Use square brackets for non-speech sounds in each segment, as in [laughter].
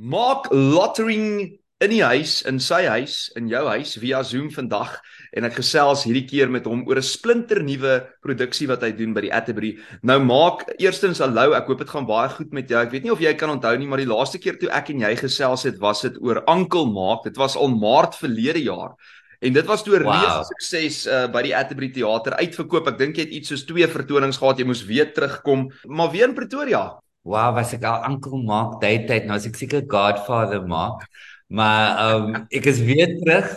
Maak lottering in die huis, in sy huis, in jou huis via Zoom vandag en ek gesels hierdie keer met hom oor 'n splinter nuwe produksie wat hy doen by die Atterbury. Nou maak eerstens hallo, ek hoop dit gaan baie goed met jou. Ek weet nie of jy kan onthou nie, maar die laaste keer toe ek en jy gesels het, was dit oor Ankel Maak. Dit was al Maart verlede jaar. En dit was toe 'n wow. reuse sukses uh, by die Atterbury Theater uitverkoop. Ek dink jy het iets soos 2 vertonings gehad. Jy moes weer terugkom, maar weer in Pretoria. Wow, was ek al Uncle Mark daai tyd nou as ek seker Godfather Mark. Maar ehm um, ek is weer terug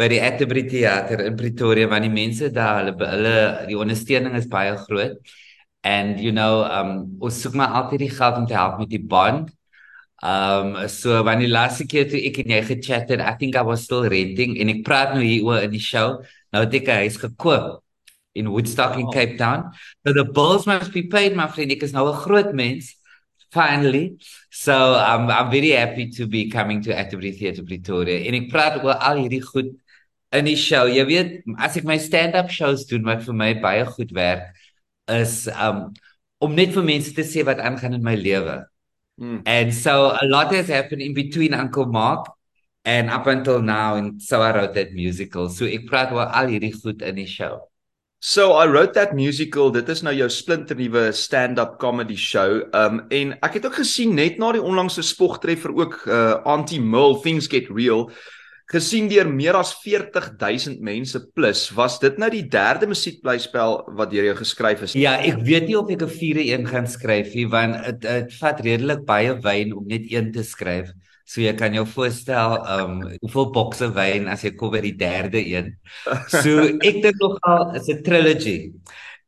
by die Atterbury Theater in Pretoria want die mense daar hulle hulle die ondersteuning is baie groot. And you know, um ons soek maar altyd die geld om te help met die band. Um so wanneer die laaste keer toe ek en jy gechat het, I think I was still renting en ek praat nou hier oor in die show. Nou het ek 'n huis gekoop in Woodstock in Cape Town. So the bills must be paid, my friend. Ek is nou 'n groot mens finally. So I'm I'm very happy to be coming to Atterbury Theatre Pretoria. En ek praat oor al hierdie goed in die show. Jy weet, as ek my stand-up shows doen wat vir my baie goed werk is um om net vir mense te sê wat aangaan in my lewe. Mm. And so a lot has happened in between Uncle Mark and up until now and so I wrote that musical. So ek praat oor al hierdie goed in die show. So I wrote that musical. Dit is nou jou splinter nuwe stand-up comedy show. Um en ek het ook gesien net na die onlangse spogtreffer ook uh Anti-Mill Things Get Real gesien deur meer as 40000 mense plus. Was dit nou die derde musiekblyspel wat deur jou geskryf is? Ja, ek weet nie of ek 'n vierde een gaan skryf nie want dit vat redelik baie wyn om net een te skryf. So jy kan jou voorstel, ehm um, hoeveel bokse wyn as jy kom by die derde een. So ek dink nogal is 'n trilogy.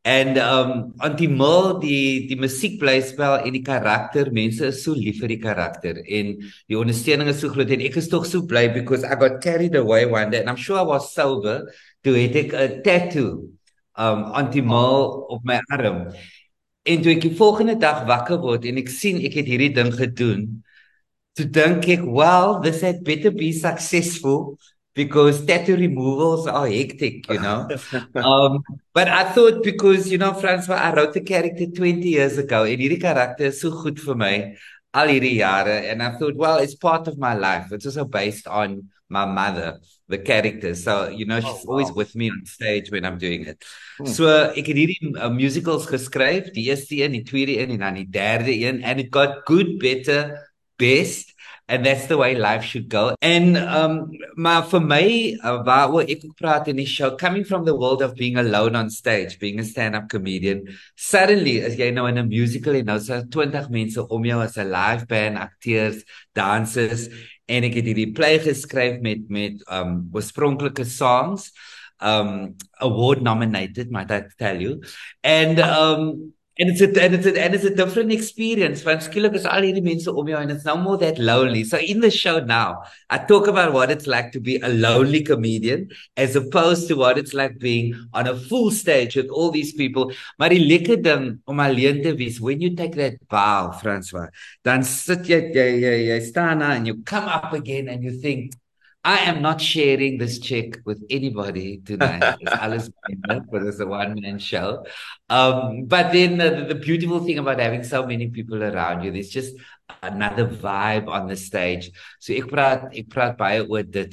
En ehm um, Antimil die die musiek bly spel en die karakter, mense is so lief vir die karakter en die ondersteuning is so groot en ek is tog so bly because I got carried away one day and I'm sure I was sober to take a tattoo um Antimil op my arm. En toe ek die volgende dag wakker word en ek sien ek het hierdie ding gedoen to dink ek well this had better be successful because tattoo removals are hectic you know. [laughs] Um but i thought because you know Francois I wrote the character 20 years ago en hierdie karakter is so goed vir my al hierdie jare. And i thought well it's part of my life. It's also based on my mother the character. So you know she's oh, wow. always with me on stage when i'm doing it. Hmm. so ek het hierdie uh, musicals geskryf die eerste een die tweede een en dan die derde een. And it got good better best and that's the way life should go. And um maar vir my uh, waaroor ek ook praat in die show coming from the world of being alone on stage being a stand-up comedian suddenly as jy nou in 'n musical en nou so 20 mense om jou as 'n live band akteurs dansers en ek het hierdie play geskryf met met um oorspronklike songs um award nominated might I tell you. And um And it's a and it's a and it's a different experience. Want skielik is al hierdie mense om and it's no more that lonely. So in the show now, I talk about what it's like to be a lonely comedian as opposed to what it's like being on a full stage with all these people. Maar die lekker ding om alleen te wees, when you take that bow, Francois, dan sit jy jy jy, jy staan daar and you come up again and you think I am not sharing this check with anybody tonight. It's Alice it's a one man show. Um, but then the, the beautiful thing about having so many people around you, there's just another vibe on the stage. So ek praat ek praat baie dit.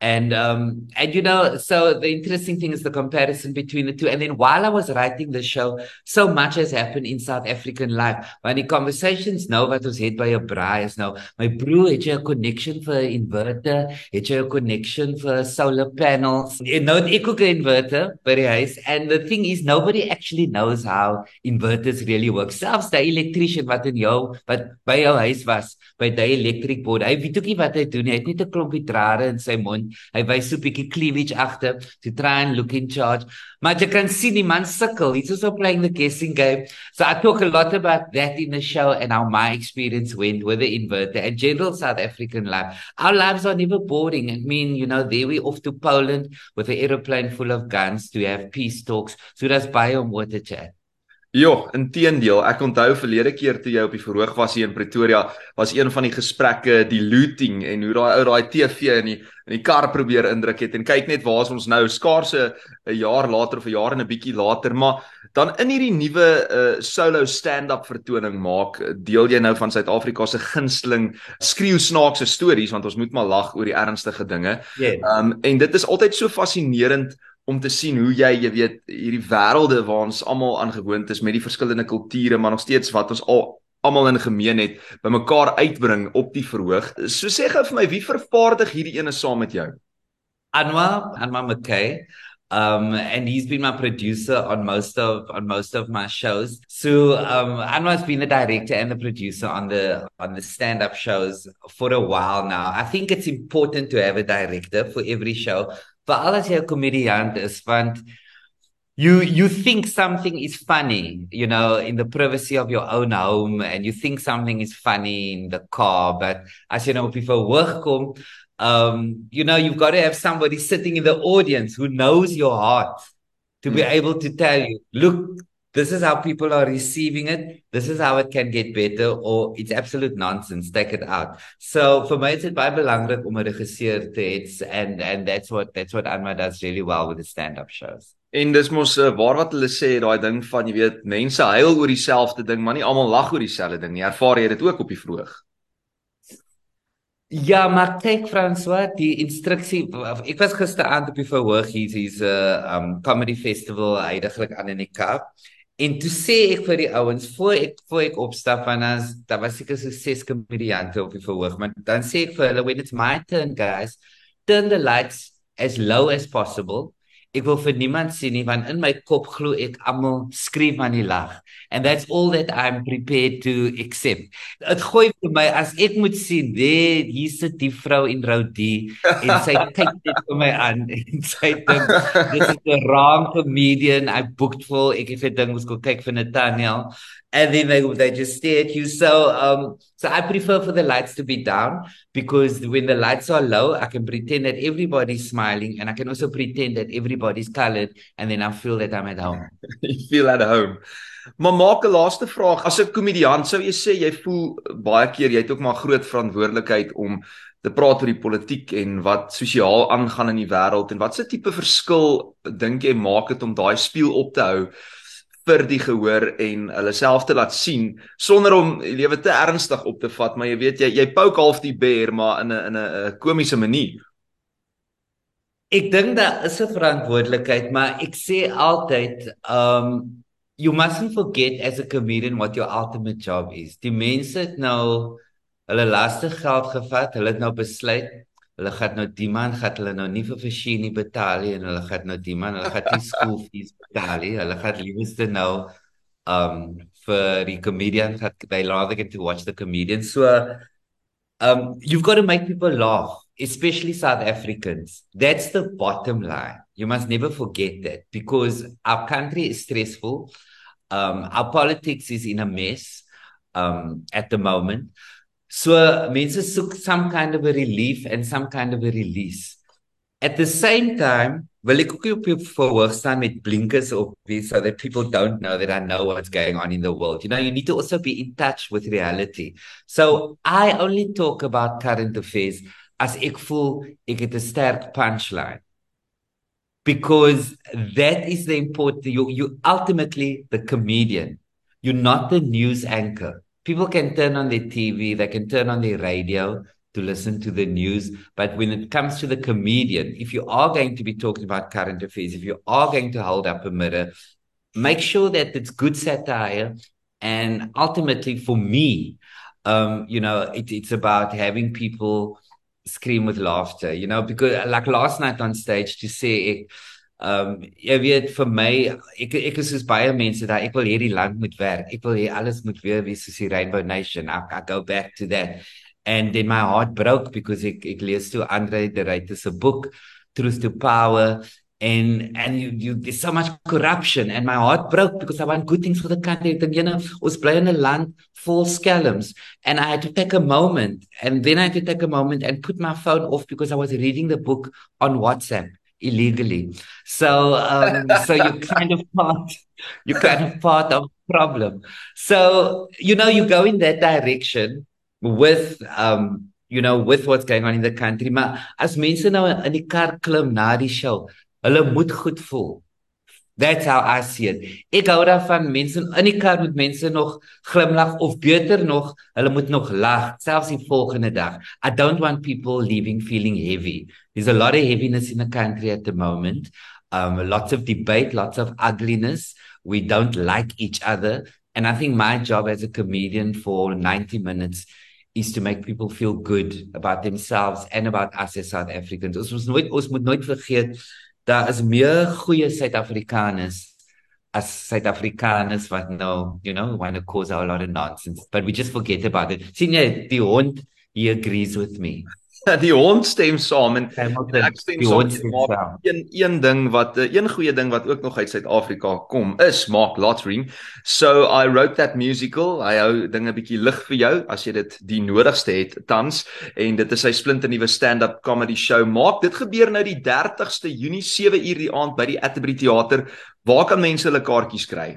And um and you know so the interesting thing is the comparison between the two. And then while I was writing the show so much has happened in South African life. When the conversations nou wat ons het by braai is nou my broer het jy 'n connection 'n inverter het jy 'n connection vir solar panels. En nou ek ook 'n inverter die huis and the thing is nobody actually knows how inverters really work. Selfs die electrician wat in jou wat by jou huis was by die electric board. Hy weet ook nie wat hy doen hy het net 'n klompie drade in sy mond Hy wys so 'n bietjie cleavage agter to try and look in charge. Maar jy kan sien die man sukkel. He's also playing the guessing game. So I talk a lot about that in the show and how my experience went with the inverter and general South African life. Our lives are never boring. I mean, you know, there we off to Poland with an aeroplane full of guns to have peace talks. So that's biome water chat. Ja, inteendeel. Ek onthou verlede keer toe jy op die verhoog was hier in Pretoria, was een van die gesprekke die looting en hoe daai ou daai TV in die in die kar probeer indruk het en kyk net waar is ons nou skaarse 'n jaar later of 'n jaar en 'n bietjie later, maar dan in hierdie nuwe uh, solo stand-up vertoning maak, deel jy nou van Suid-Afrika se gunsteling skreeu snaakse stories want ons moet maar lag oor die ernstige dinge. Ehm yeah. um, en dit is altyd so fascinerend om te sien hoe jy jy weet hierdie wêrelde waar ons almal aangewoond is met die verskillende kulture maar nog steeds wat ons al almal in gemeen het bymekaar uitbring op die verhoog. So sê gou vir my wie vervaardig hierdie ene saam met jou? Anwar, Anwar McKay. Um and he's been my producer on most of on most of my shows. So um Anwar's been the director and the producer on the on the stand-up shows for a while now. I think it's important to have a director for every show veral as jy 'n komediant is want you you think something is funny you know in the privacy of your own home and you think something is funny in the car. But as you know people work come um you know you've got to have somebody sitting in the audience who knows your heart to be able to tell you look this is how people are receiving it. This is how it can get better or it's absolute nonsense. Take it out. So for me, it's baie belangrik om 'n regisseur te hê and and that's what that's what Anma does really well with the stand-up shows. En dis mos uh, waar wat hulle sê daai ding van jy weet mense huil oor dieselfde ding, maar nie almal lag oor dieselfde ding nie. Ervaar jy dit ook op die vroeg? Ja, maar kyk François, die instruksie ek was gisteraand op die verhoog hier, hier's 'n uh, um comedy festival heidaglik aan in die Kaap. En toe sê ek vir die ouens voor ek voor ek opstap van as daar was seker so ses komediante op die verhoog, maar dan sê ek vir hulle when it's my turn guys, turn the lights as low as possible Ek wil vir niemand sien nie want in my kop glo ek almal skryf aan die lag. And that's all that I'm prepared to accept. Dit gooi vir my as ek moet sien, there hier sit die vrou in Rodi en sy [laughs] kyk net vir my aan en sy dink dis 'n raam comedian I booked for. Ek het gedink ons gaan kyk vir Nathaniel and then they they just stare at you. So um so I prefer for the lights to be down because when the lights are low, I can pretend that everybody's smiling and I can also pretend that everybody's colored and then I feel that I'm at home. [laughs] you feel at home. Maar maak 'n laaste vraag. As 'n komediant sou jy sê jy voel baie keer jy het ook maar groot verantwoordelikheid om te praat oor die politiek en wat sosiaal aangaan in die wêreld en watse tipe verskil dink jy maak dit om daai spieël op te hou vir die gehoor en hulle self te laat sien sonder om die lewe te ernstig op te vat, maar jy weet jy jy poke half die bear maar in 'n in 'n komiese manier. Ek dink daar is 'n verantwoordelikheid, maar ek sê altyd, um you mustn't forget as a comedian what your ultimate job is. Die mense het nou hulle laste geld gevat, hulle het nou besluit hulle gaan nou die man gaan hulle nou nie vir Fashini betaal nie en hulle gaan nou die man hulle gaan nie school [laughs] fees betaal nie hulle gaan lieweste nou um vir die comedian gaan they rather get to watch the comedian. So um you've got to make people laugh especially south africans. That's the bottom line. You must never forget that because our country is stressful. Um our politics is in a mess um at the moment So mense soek some kind of a relief and some kind of a release. At the same time, wil ek ook op jou verhoog staan met blinkers op so that people don't know that I know what's going on in the world. You know, you need to also be in touch with reality. So I only talk about current affairs as ek voel ek het 'n sterk punchline. Because that is the important you you ultimately the comedian. You're not the news anchor people can turn on their TV, they can turn on their radio to listen to the news. But when it comes to the comedian, if you are going to be talking about current affairs, if you are going to hold up a mirror, make sure that it's good satire. And ultimately, for me, um, you know, it, it's about having people scream with laughter, you know, because like last night on stage to say, Ehm um, jy weet vir my ek ek is soos baie mense daar ek wil hierdie land moet werk. Ek wil hê alles moet weer wees soos die Rainbow Nation. I, I go back to that. And then my heart broke because ek ek lees toe Andre de Ruyter se boek Truth to Power and and you you there's so much corruption and my heart broke because I want good things for the country. Ek dink jy know ons bly in 'n land vol skelms and I had to take a moment and then I had to take a moment and put my phone off because I was reading the book on WhatsApp illegally. So um so you kind of can't You're kind of part of problem. So, you know, you go in that direction with um you know with what's going on in the country maar as mense nou in die kar klim na die show hulle moet goed voel That's how I see it. Ek hou daarvan mense in die kar met mense nog glimlag of beter nog, hulle moet nog lag selfs die volgende dag. I don't want people leaving feeling heavy. There's a lot of heaviness in the country at the moment. Um lots of debate, lots of ugliness. We don't like each other. And I think my job as a comedian for 90 minutes is to make people feel good about themselves and about us as South Africans. Ons moet nooit ons moet nooit vergeet daar is meer goeie Suid-Afrikaners as Suid-Afrikaners wat nou, you know, want to cause a lot of nonsense, but we just forget about it. Sien jy, die hond he agrees with me. [laughs] die hond stem saam en ek stem saam maar een een ding wat eh, een goeie ding wat ook nog uit Suid-Afrika kom is Mark Lottering. So I wrote that musical. I hou dinge bietjie lig vir jou as jy dit die nodigste het tans en dit is sy splinte nuwe stand-up comedy show. Maak dit gebeur nou die 30ste Junie 7 uur die aand by die Atterbury Theater. Waar kan mense hulle kaartjies kry?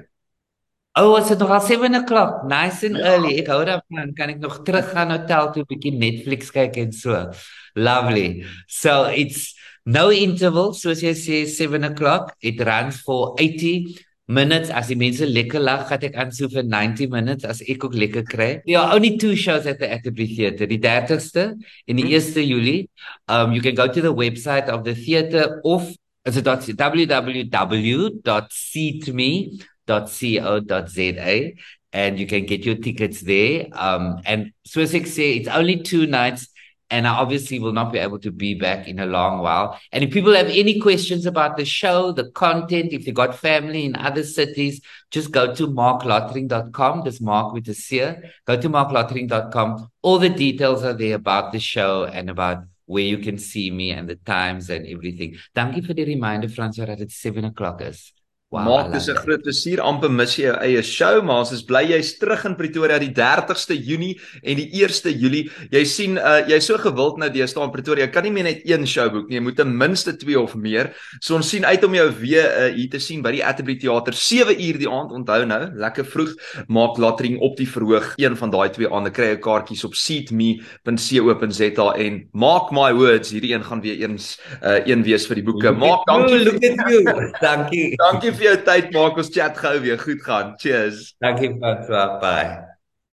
Oh, is dit nog al 7 o'clock? Nice and ja. early. Ek hou daarvan. Kan ek nog terug gaan hotel toe 'n bietjie Netflix kyk en so. Lovely. So it's no interval, soos jy sê 7 o'clock. It runs for 80 minutes. As die mense lekker lag, gaan ek aan so vir 90 minutes as ek ook lekker kry. Yeah, only two shows at the Atterbury Theatre. Die 30ste en die 1ste hmm. Julie. Um you can go to the website of the theatre of is it www.seatme.com www.co.za and you can get your tickets there. Um, and Swissix say it's only two nights and I obviously will not be able to be back in a long while. And if people have any questions about the show, the content, if you got family in other cities, just go to marklottering.com. There's Mark with a seer. Go to marklottering.com. All the details are there about the show and about where you can see me and the times and everything. Thank you for the reminder, Frans, that it's seven o'clock is. Wow, Maak dis 'n groot plesier amper mis jy jou eie show maar ons is bly jy's terug in Pretoria die 30ste Junie en die 1ste Julie. Jy sien uh, jy's so gewild nou die staan Pretoria. Kan nie meer net een show boek nie. Jy moet ten minste 2 of meer. So ons sien uit om jou weer uh, hier te sien by die Atterbury Theater 7 uur die aand. Onthou nou, lekker vroeg. Maak latering op die verhoog. Een van daai twee aande kry jy kaartjies op seatme.co.za en maak my words, hierdie een gaan weer eens uh, een wees vir die boeke. Maak dankie. Look at you. [laughs] dankie. Dankie vir jou tyd maak ons chat gou weer goed gaan. Cheers. Dankie François. Bye.